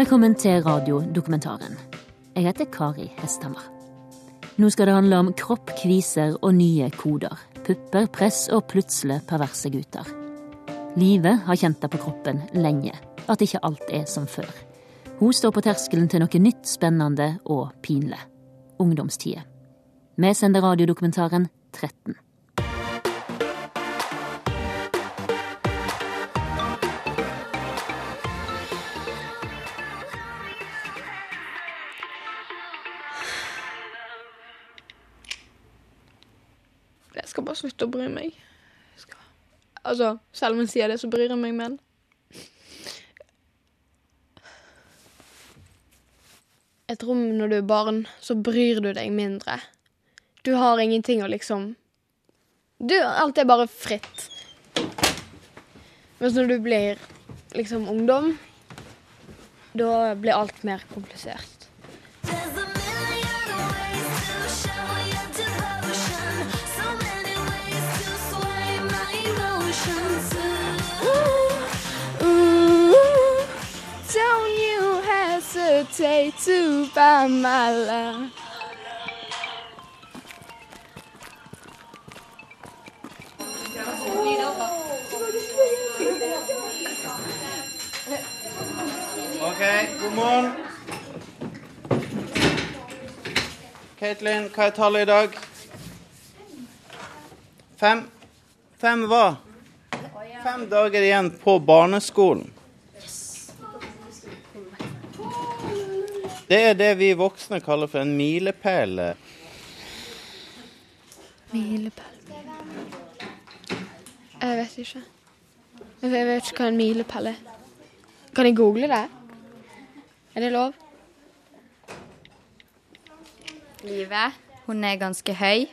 Velkommen til radiodokumentaren. Jeg heter Kari Hesthammer. Nå skal det handle om kropp, kviser og nye koder. Pupper, press og plutselig perverse gutter. Livet har kjent det på kroppen lenge, at ikke alt er som før. Hun står på terskelen til noe nytt, spennende og pinlig. Ungdomstida. Vi sender radiodokumentaren 13. Jeg skal bare slutte å bry meg. Jeg Skal... Altså, selv om hun sier det, så bryr jeg meg med den. Jeg tror når du er barn, så bryr du deg mindre. Du har ingenting å liksom du, Alt er bare fritt. Mens når du blir liksom ungdom, da blir alt mer komplisert. Hesitate to love. OK, god morgen. Caitlin, hva er tallet i dag? Fem. Fem hva? Fem dager igjen på barneskolen. Det er det vi voksne kaller for en milepæl. Milepæl Jeg vet ikke. Jeg vet ikke hva en milepæl er. Kan jeg google det? Er det lov? Livet. Hun er ganske høy.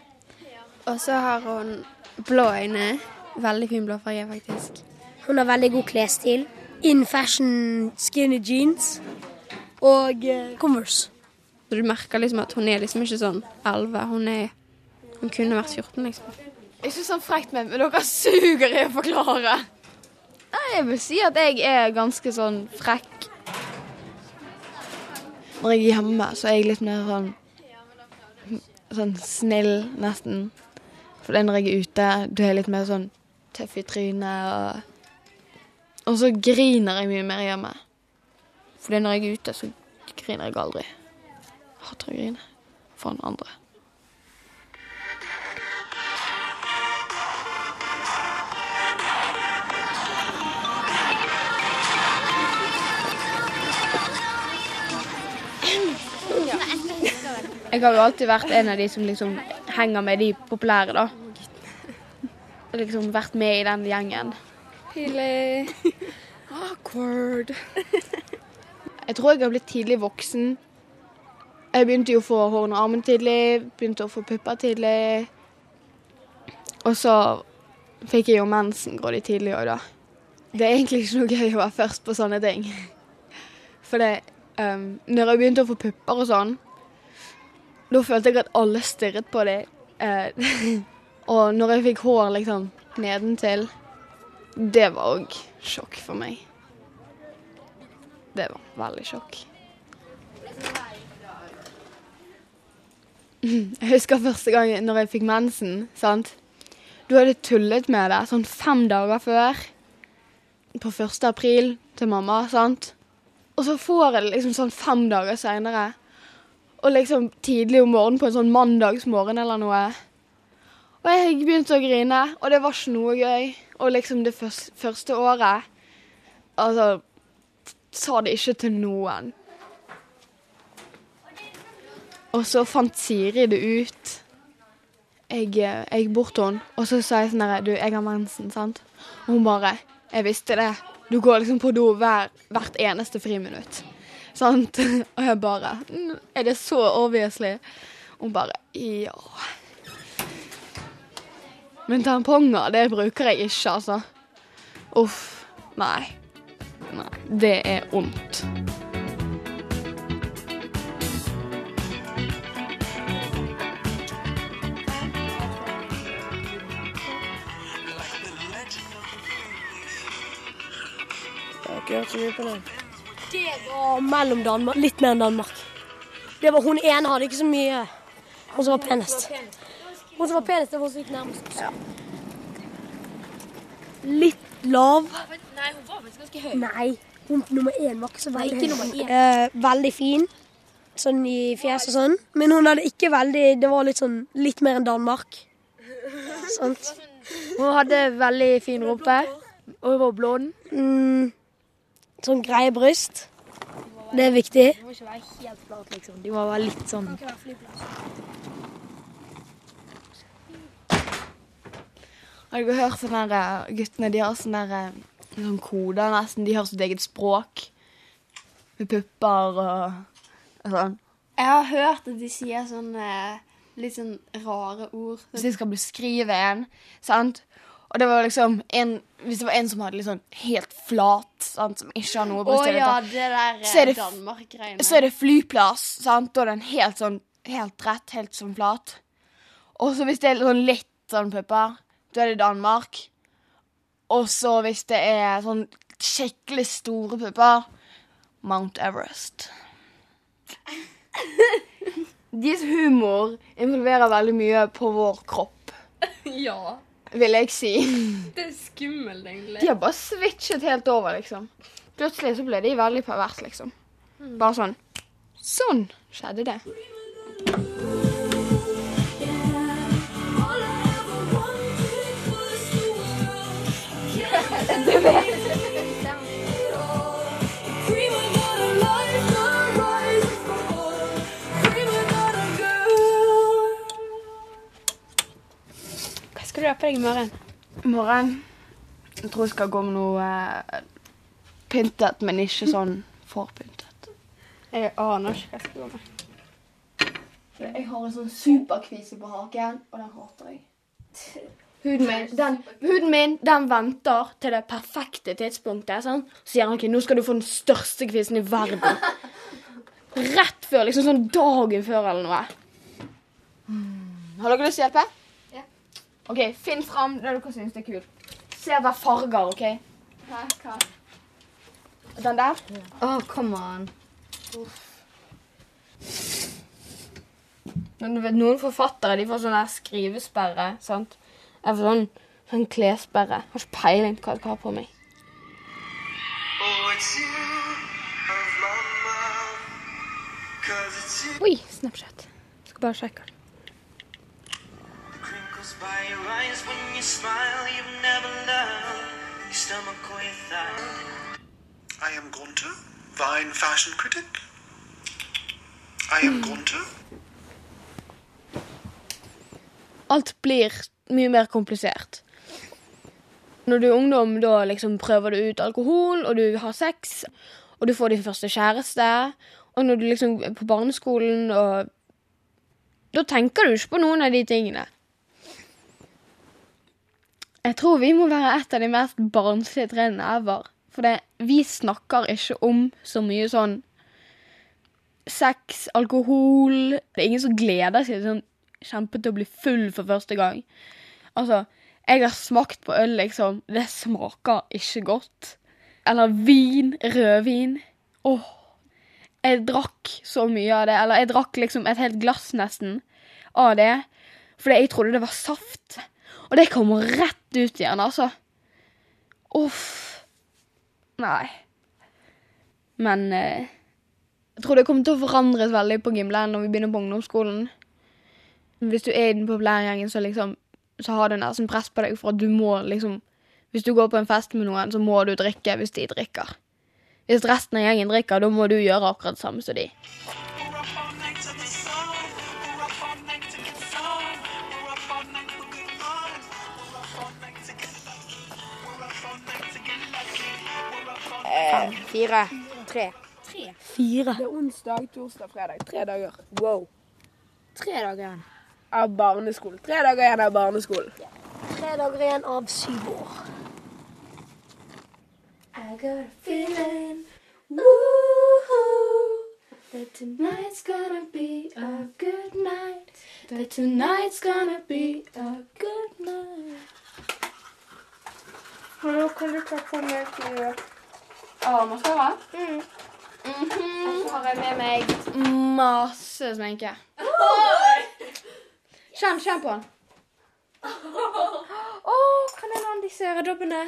Og så har hun blå øyne. Veldig fin blå farge, faktisk. Hun har veldig god klesstil. In fashion skinny jeans og eh, Converse. Så du merker liksom at hun er liksom ikke sånn 11. Hun er Hun kunne vært 14, liksom. Jeg syns han frekt med men dere suger i å forklare. Nei, jeg vil si at jeg er ganske sånn frekk. Når jeg er hjemme, så er jeg litt mer sånn Sånn snill, nesten. For det er når jeg er ute, du er litt mer sånn tøff i trynet og Og så griner jeg mye mer hjemme. For er når jeg er ute, så griner jeg aldri. Jeg hater å grine foran andre. Jeg har jo alltid vært en av de som liksom henger med de populære, da. Og liksom vært med i den gjengen. Pinlig. Awkward. Jeg tror jeg har blitt tidlig voksen. Jeg begynte jo å få hår under armen tidlig, begynte å få pupper tidlig. Og så fikk jeg jo mensen grådig tidlig òg, da. Det er egentlig ikke noe gøy å være først på sånne ting. For det um, Når jeg begynte å få pupper og sånn, da følte jeg at alle stirret på dem. Uh, og når jeg fikk hår liksom nedentil, det var òg sjokk for meg. Det var veldig sjokk. Jeg husker første gang når jeg fikk mensen. sant? Du hadde tullet med det sånn fem dager før. På 1. april til mamma. sant? Og så får jeg det liksom sånn fem dager seinere. Og liksom tidlig om morgenen på en sånn mandagsmorgen eller noe. Og jeg begynte å grine, og det var ikke noe gøy. Og liksom det første året Altså Sa det ikke til noen. Og så fant Siri det ut. Jeg, eh, jeg gikk bort til henne, og så sa jeg sånn her Du, jeg har mensen, sant? Og hun bare Jeg visste det. Du går liksom på do hver, hvert eneste friminutt. Sant? Og jeg bare «Mm, Er det så obviously? Hun bare Ja. Men tamponger, det bruker jeg ikke, altså. Uff. Nei. Nei. Det er ondt. Ikke hørt så mye på det. Det var mellom Danmark. Litt mer enn Danmark. Det var Hun ene hadde ikke så mye. Hun som var penest. Hun som var penest, det var hun som gikk nærmest. Litt lav. Nei, hun var faktisk ganske høy. Nei, hun nummer én var ikke så veldig ikke høy. nummer. Eh, veldig fin, sånn i fjes og sånn. Men hun hadde ikke veldig Det var litt sånn litt mer enn Danmark. Sånt. Hun hadde veldig fin rumpe. Og hun var blond. Mm, sånn greie bryst. Det er viktig. De må ikke være helt flat, liksom. De må være litt sånn Har du hørt sånne der, eh, guttene? De har sånne der, eh, sånn koder nesten. De har sitt eget språk. Med pupper og, og sånn. Jeg har hørt at de sier sånne litt sånn rare ord. Hvis de skal beskrive en, sant? Og det var liksom en, Hvis det var en som hadde litt sånn helt flat, sant? som ikke har noe Å bestille det ja, det Så er det så er det flyplass, sant? Da er den helt sånn helt rett, helt sånn flat. Og så hvis det er sånn litt sånn pupper, da er det Danmark. Og så hvis det er sånn skikkelig store pupper, Mount Everest. Deres humor involverer veldig mye på vår kropp, Ja. vil jeg si. Det er skummelt, egentlig. De har bare switchet helt over, liksom. Plutselig så ble de veldig pervers, liksom. Bare sånn. Sånn skjedde det. Hva skal du ha på deg i morgen? I morgen jeg tror jeg skal gå med noe eh, pyntet, men ikke sånn for pyntet. Jeg aner ikke hva jeg skal gå med. Jeg har en sånn superkvise på haken, og den hater jeg. Huden min, den, huden min den venter til det perfekte tidspunktet. Sånn. Så sier han ok, nå skal du få den største kvisen i verden. Rett før, liksom sånn dagen før eller noe. Hmm. Har dere lyst til å hjelpe? Ja. Ok, Finn fram det dere syns er kult. Se etter farger, OK? Hæ, hva? Den der? Å, come on. Men du vet, Noen forfattere de får sånn der skrivesperre. sant? Jeg får sånn, sånn klessperre. Har ikke peiling på hva jeg har på meg. Oh. Oi, Snapchat. Skal bare sjekke. I am Gunther, Vine fashion critic. I am Gunther. Alt blir mye mer komplisert. Når du er ungdom, da liksom prøver du ut alkohol, og du har sex, og du får din første kjæreste. Og når du liksom er på barneskolen, og Da tenker du ikke på noen av de tingene. Jeg tror vi må være et av de mest barnslige trinnene ever. For det, vi snakker ikke om så mye sånn sex, alkohol Det er ingen som gleder seg sånn kjempe til å bli full for første gang. Altså, jeg har smakt på øl, liksom. Det smaker ikke godt. Eller vin. Rødvin. Åh. Jeg drakk så mye av det. Eller jeg drakk liksom et helt glass nesten av det. Fordi jeg trodde det var saft. Og det kommer rett ut igjen, altså. Uff. Nei. Men eh, jeg tror det kommer til å forandres veldig på gymland når vi begynner på ungdomsskolen. Hvis du er i den populære gjengen, så liksom så har du nesten press på deg for at du må liksom Hvis du går på en fest med noen, så må du drikke hvis de drikker. Hvis resten av gjengen drikker, da må du gjøre akkurat det samme som de. Fem. Fire. Tre. Fire. Det er onsdag, torsdag, fredag. Tre dager. Wow. Tre dager igjen. Av barneskolen. Tre dager igjen av barneskolen. Tre dager igjen av syv år. I got a feeling, that tonight's gonna be a good night. That tonight's gonna be a good night. Nå kan du ta på meg Ja, mascara? Så har jeg med meg masse sminke. Kjenn, kjenn på den. Å, kan jeg låne disse øredobbene?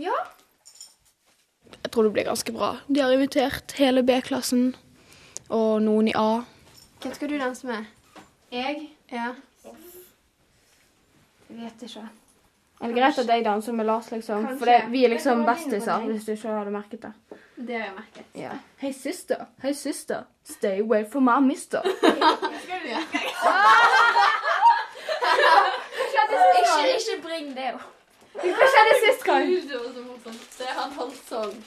Ja. Jeg tror det blir ganske bra. De har invitert hele B-klassen og noen i A. Hvem skal du danse med? Jeg? Ja. Jeg vet ikke. Er det greit at jeg danser med Lars, liksom? Kanskje. For det, vi er liksom bestiser, hvis du ikke hadde merket det. Det har jeg merket. Ja. Hei, søster. Hei, søster. Stay away from my mister. Ikke, ikke bring det opp. Hva skjedde sist gang? Det er han holdt sånn.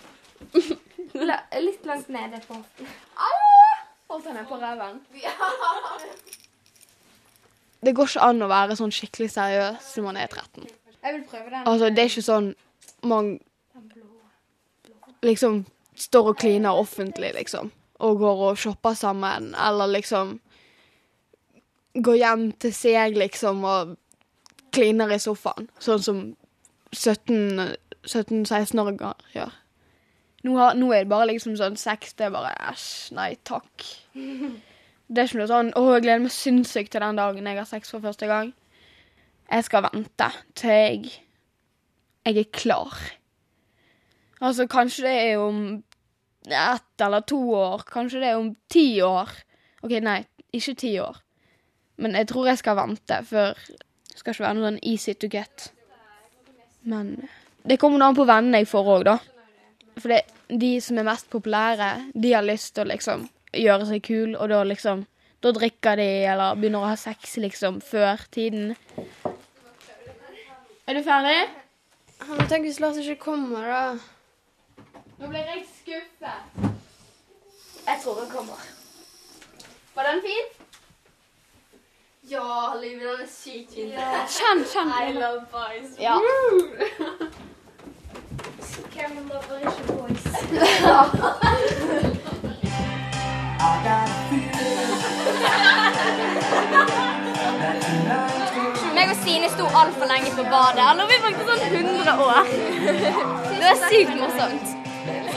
La, litt langt nede på hoften. Holdt ned på reven? Det går ikke an å være sånn skikkelig seriøs når man er 13. Jeg vil prøve den. Altså, det er ikke sånn man liksom står og kliner offentlig, liksom. Og går og shopper sammen, eller liksom går hjem til seg, liksom, og kliner i sofaen. Sånn som 17-16-åringer gjør. Nå, har, nå er det bare liksom sånn sex, det er bare æsj, nei takk. Det er ikke noe sånn 'Å, jeg gleder meg sinnssykt til den dagen jeg har sex for første gang'. Jeg skal vente til jeg, jeg er klar. Altså, kanskje det er om ett eller to år. Kanskje det er om ti år. OK, nei, ikke ti år. Men jeg tror jeg skal vente, for det skal ikke være noe sånn easy to get. Men det kommer noe an på vennene jeg får òg, da. For det, de som er mest populære, de har lyst til å liksom gjøre seg kul, og da liksom Da drikker de, eller begynner å ha sex liksom før tiden. Er du ferdig? Men tenk hvis Lars ikke kommer, da. Nå blir jeg skuffet. Jeg tror han kommer. Var den fin? Ja, Liv, den er sykt fin. Kjenn, kjenn. I love boys. Ja. Hvem lover ikke boys? Meg og Sine sto altfor lenge på badet. Eller vi brukte sånn 100 år. Det var sykt morsomt.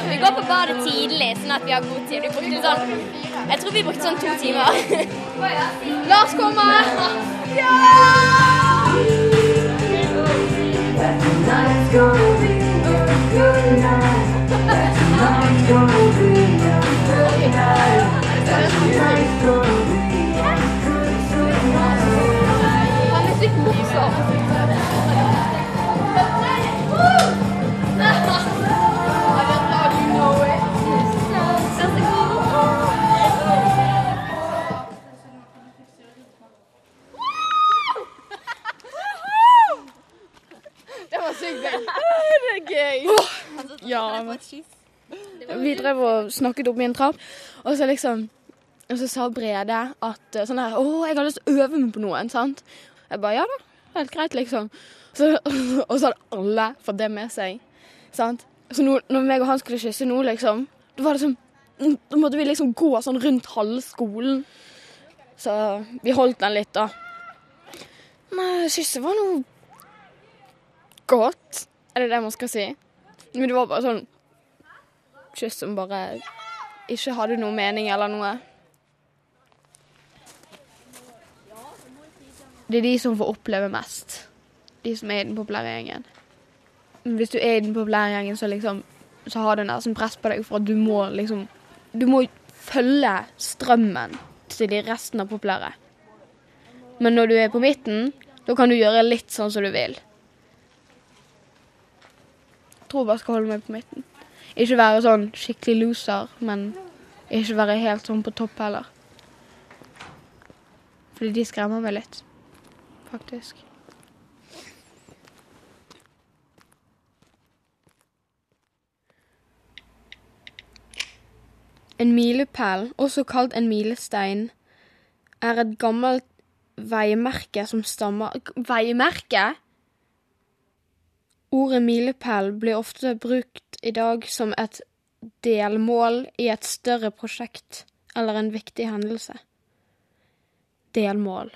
Vi går på badet tidlig, sånn at vi har god tid. Sånn Jeg tror vi brukte sånn to timer. Lars kommer! Han Det gøy. Det er gøy. Ja, Vi drev og snakket opp i en trapp, og så liksom Og så sa Brede at eh, sånn her Å, jeg har lyst til å øve meg på noen, sant? Jeg bare ja da, helt greit, liksom. Så, og så hadde alle fått det med seg, sant? Så nå, når meg og han skulle kysse nå, liksom, da var det sånn Da måtte vi liksom gå sånn rundt halve skolen. Så vi holdt den litt, da. Men kysset var noe godt. Er det det man skal si? Men det var bare sånn kyss som bare ikke hadde noe mening eller noe. Det er de som får oppleve mest. De som er i den populære gjengen. Hvis du er i den populære gjengen, så liksom så har det nesten press på deg for at du må liksom Du må følge strømmen til de resten av populære. Men når du er på midten, da kan du gjøre litt sånn som du vil. Tror jeg bare skal holde meg på midten. Ikke være sånn skikkelig loser, men ikke være helt sånn på topp heller. Fordi de skremmer meg litt, faktisk. En milepæl, også kalt en milestein, er et gammelt veimerke som stammer Veimerke? Ordet milepæl blir ofte brukt i dag som et delmål i et større prosjekt eller en viktig hendelse. Delmål.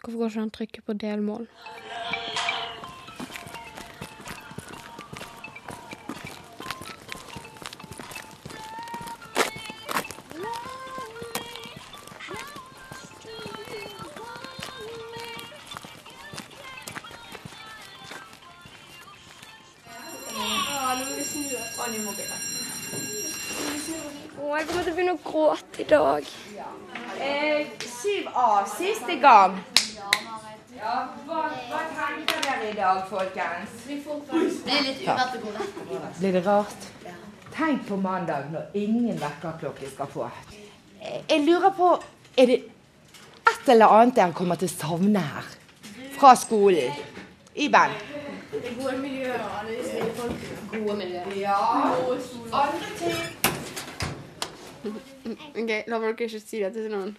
Hvorfor går ikke han trykke på delmål? Jeg kommer til å begynne å gråte i dag. Eh, 7A, siste gang. Ja, hva, hva tenker dere i dag, folkens? Det er litt uvant å gå vekk. Blir det rart? Tenk på mandag når ingen vekkerklokke skal få. Jeg, jeg lurer på Er det et eller annet dere kommer til å savne her? Fra skolen? Iben? Det gode miljøet og alle de snille folkene. Gode miljøer. Ja. Alle ting? OK, lover dere ikke å si dette til noen?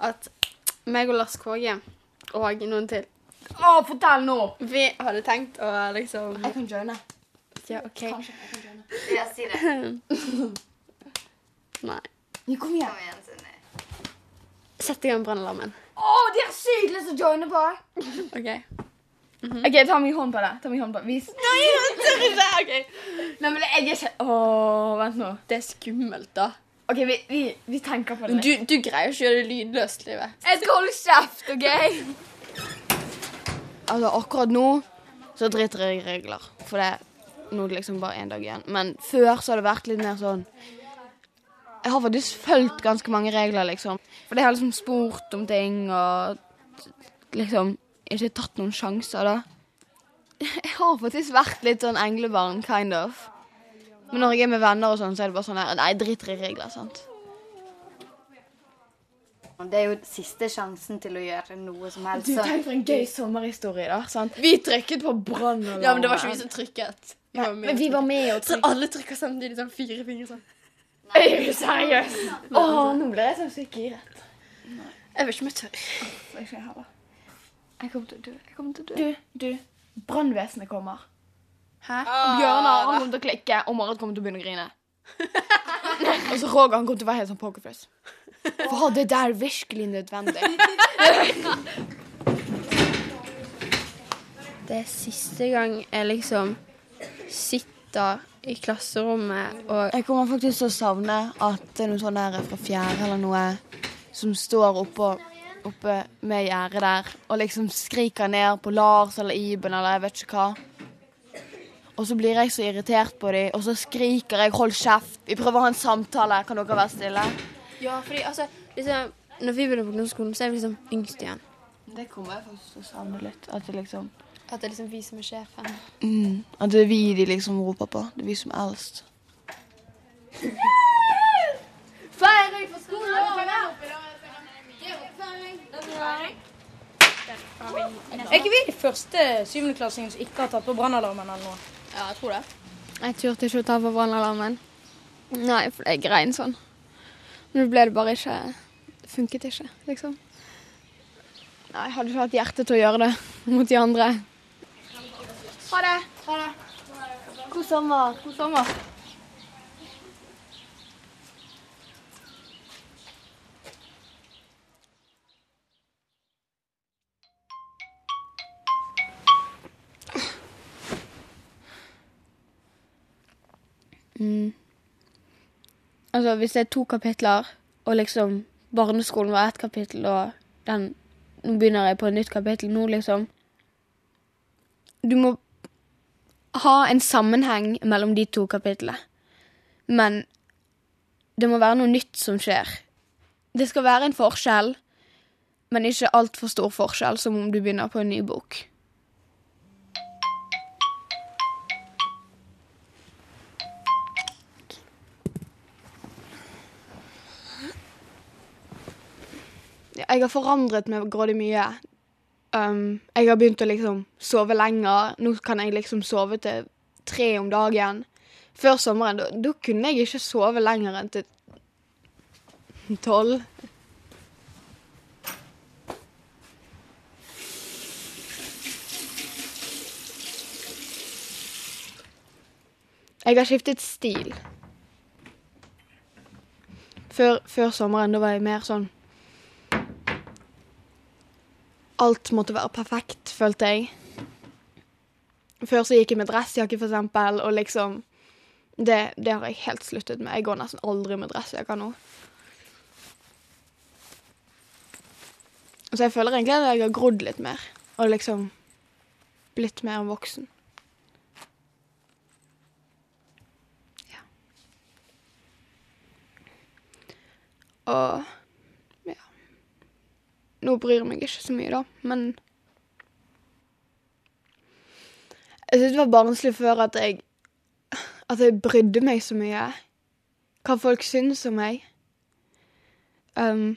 At meg og Lars Kåge og noen til Å, fortell nå! Vi hadde tenkt å liksom Jeg kan joine. Ja, OK. Kanskje jeg kan joine. Ja, si det. Nei. Kom igjen. Kom igjen, Sunni. Sett i gang brannalarmen. Å, de har sykt lyst til å joine på! OK. OK, ta min hånd på det. Ta min hånd på det. Vis. Nei, jeg tør ikke. Okay. Nei, men jeg er ikke Å, vent nå. Det er skummelt, da. OK, vi, vi, vi tenker på det. Men du, du greier ikke å gjøre det lydløst, livet. Jeg skal holde kjeft, OK? Altså, akkurat nå så driter jeg i regler. For det er nå liksom bare én dag igjen. Men før så har det vært litt mer sånn Jeg har faktisk fulgt ganske mange regler, liksom. For jeg har liksom spurt om ting og liksom ikke tatt noen sjanser, da. Jeg har faktisk vært litt sånn englebarn, kind of. Men når jeg er med venner og sånn, så er det bare sånn her Nei, driter i regler, sant. Det er jo siste sjansen til å gjøre noe som helst. Du, så- tenk for en gøy sommerhistorie, da. sant? Vi trykket på brannalarmen. Ja, men det var ikke vi som trykket. Vi Nei, men vi var med og Så trykket. alle trykker samtidig, sånn fire fingre sånn. Er du seriøs? Åh, nå ble jeg så sykt giret. Jeg vil ikke møte. Jeg kommer til å dø. Jeg kommer til å dø. Du, du. Brannvesenet kommer. Hæ? Bjørnar han kommer til å klikke, og Marit kommer til å begynne å grine. og så Roger han kommer til å være helt sånn pokerface. For det der er virkelig nødvendig. Det er siste gang jeg liksom sitter i klasserommet og Jeg kommer faktisk til å savne at det er noen sånne der fra fjerde eller noe som står oppå, oppe med gjerdet der og liksom skriker ned på Lars eller Iben eller jeg vet ikke hva. Og så blir jeg så irritert på dem, og så skriker jeg 'hold kjeft', vi prøver å ha en samtale, kan dere være stille? Ja, fordi altså liksom, Når vi begynner på ungdomsskolen, så er vi liksom yngst igjen. Det kommer jeg faktisk til å savne litt. At det liksom At det er liksom vi som er sjefen. mm, At det er vi de liksom roper på. Det er vi som er eldst. Feiring for skolen! Er ikke vi de første syvendeklassingene som ikke har tatt på brannalarmen eller noe? Ja, jeg tror det. Jeg turte ikke å ta på brannalarmen. Nei, for jeg grein sånn. Men det ble det bare ikke Det funket ikke, liksom. Nei, jeg hadde ikke hatt hjerte til å gjøre det mot de andre. Ha det. Ha det. God sommer. God sommer. Mm. Altså, hvis det er to kapitler, og liksom barneskolen var ett kapittel, og den Nå begynner jeg på et nytt kapittel nå, liksom. Du må ha en sammenheng mellom de to kapitlene. Men det må være noe nytt som skjer. Det skal være en forskjell, men ikke altfor stor forskjell, som om du begynner på en ny bok. Jeg har forandret meg grådig mye. Um, jeg har begynt å liksom sove lenger. Nå kan jeg liksom sove til tre om dagen. Før sommeren, da, kunne jeg ikke sove lenger enn til tolv. Jeg har skiftet stil. Før, før sommeren, da var jeg mer sånn Alt måtte være perfekt, følte jeg. Før så gikk jeg med dressjakke, for eksempel, og liksom det, det har jeg helt sluttet med. Jeg går nesten aldri med dressjakke nå. Så jeg føler egentlig at jeg har grodd litt mer, og liksom blitt mer voksen. Ja. Nå bryr jeg meg ikke så mye, da, men Jeg syntes det var barnslig før at jeg At jeg brydde meg så mye. Hva folk syns om meg. Um,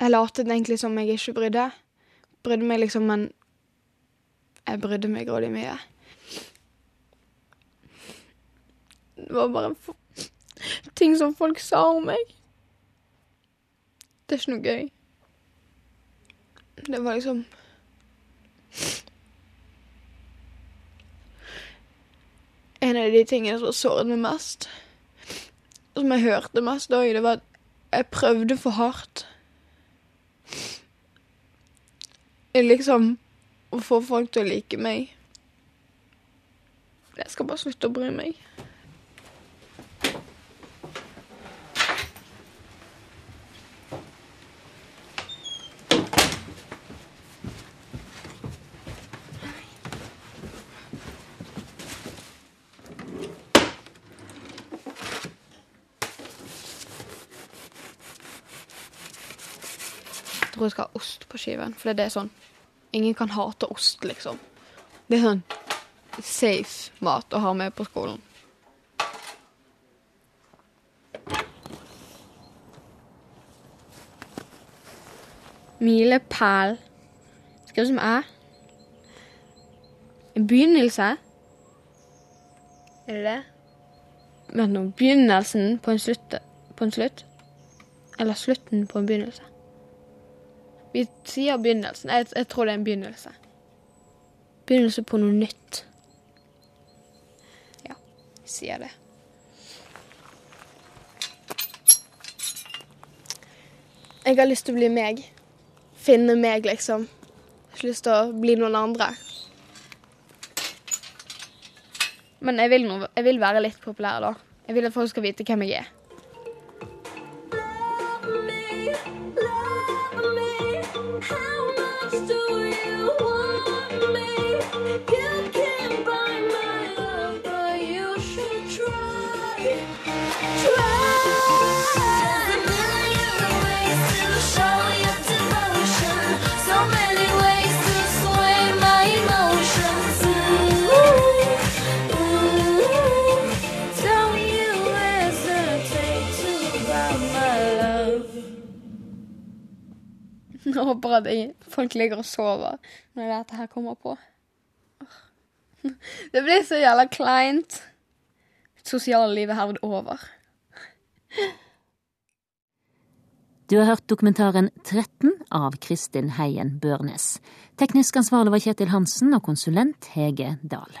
jeg latet egentlig som jeg ikke brydde. Brydde meg liksom, men jeg brydde meg grådig mye. Det var bare ting som folk sa om meg. Det er ikke noe gøy. Det var liksom En av de tingene som såret meg mest, som jeg hørte mest òg, det var at jeg prøvde for hardt. Liksom å få folk til å like meg. Jeg skal bare slutte å bry meg. Jeg skal ha ost på skiven, for det er sånn Ingen kan hate ost, liksom. Det er sånn safe mat å ha med på skolen. Milepæl. Skrevet som æ. En begynnelse. Er det det? Vent nå. Begynnelsen på en slutt, på en slutt? Eller slutten på en begynnelse? Vi sier begynnelsen. Jeg, jeg tror det er en begynnelse. Begynnelse på noe nytt. Ja, vi sier det. Jeg har lyst til å bli meg. Finne meg, liksom. Jeg har ikke lyst til å bli noen andre. Men jeg vil, nå- jeg vil være litt populær, da. Jeg vil at folk skal vite hvem jeg er. How much do you want me? You can't buy my håper at folk ligger og sover når dette her kommer på. Det blir så jævla kleint. Sosiallivet hevd over. Du har hørt dokumentaren 13 av Kristin Heien Børnes. Teknisk ansvarlig var Kjetil Hansen og konsulent Hege Dahl.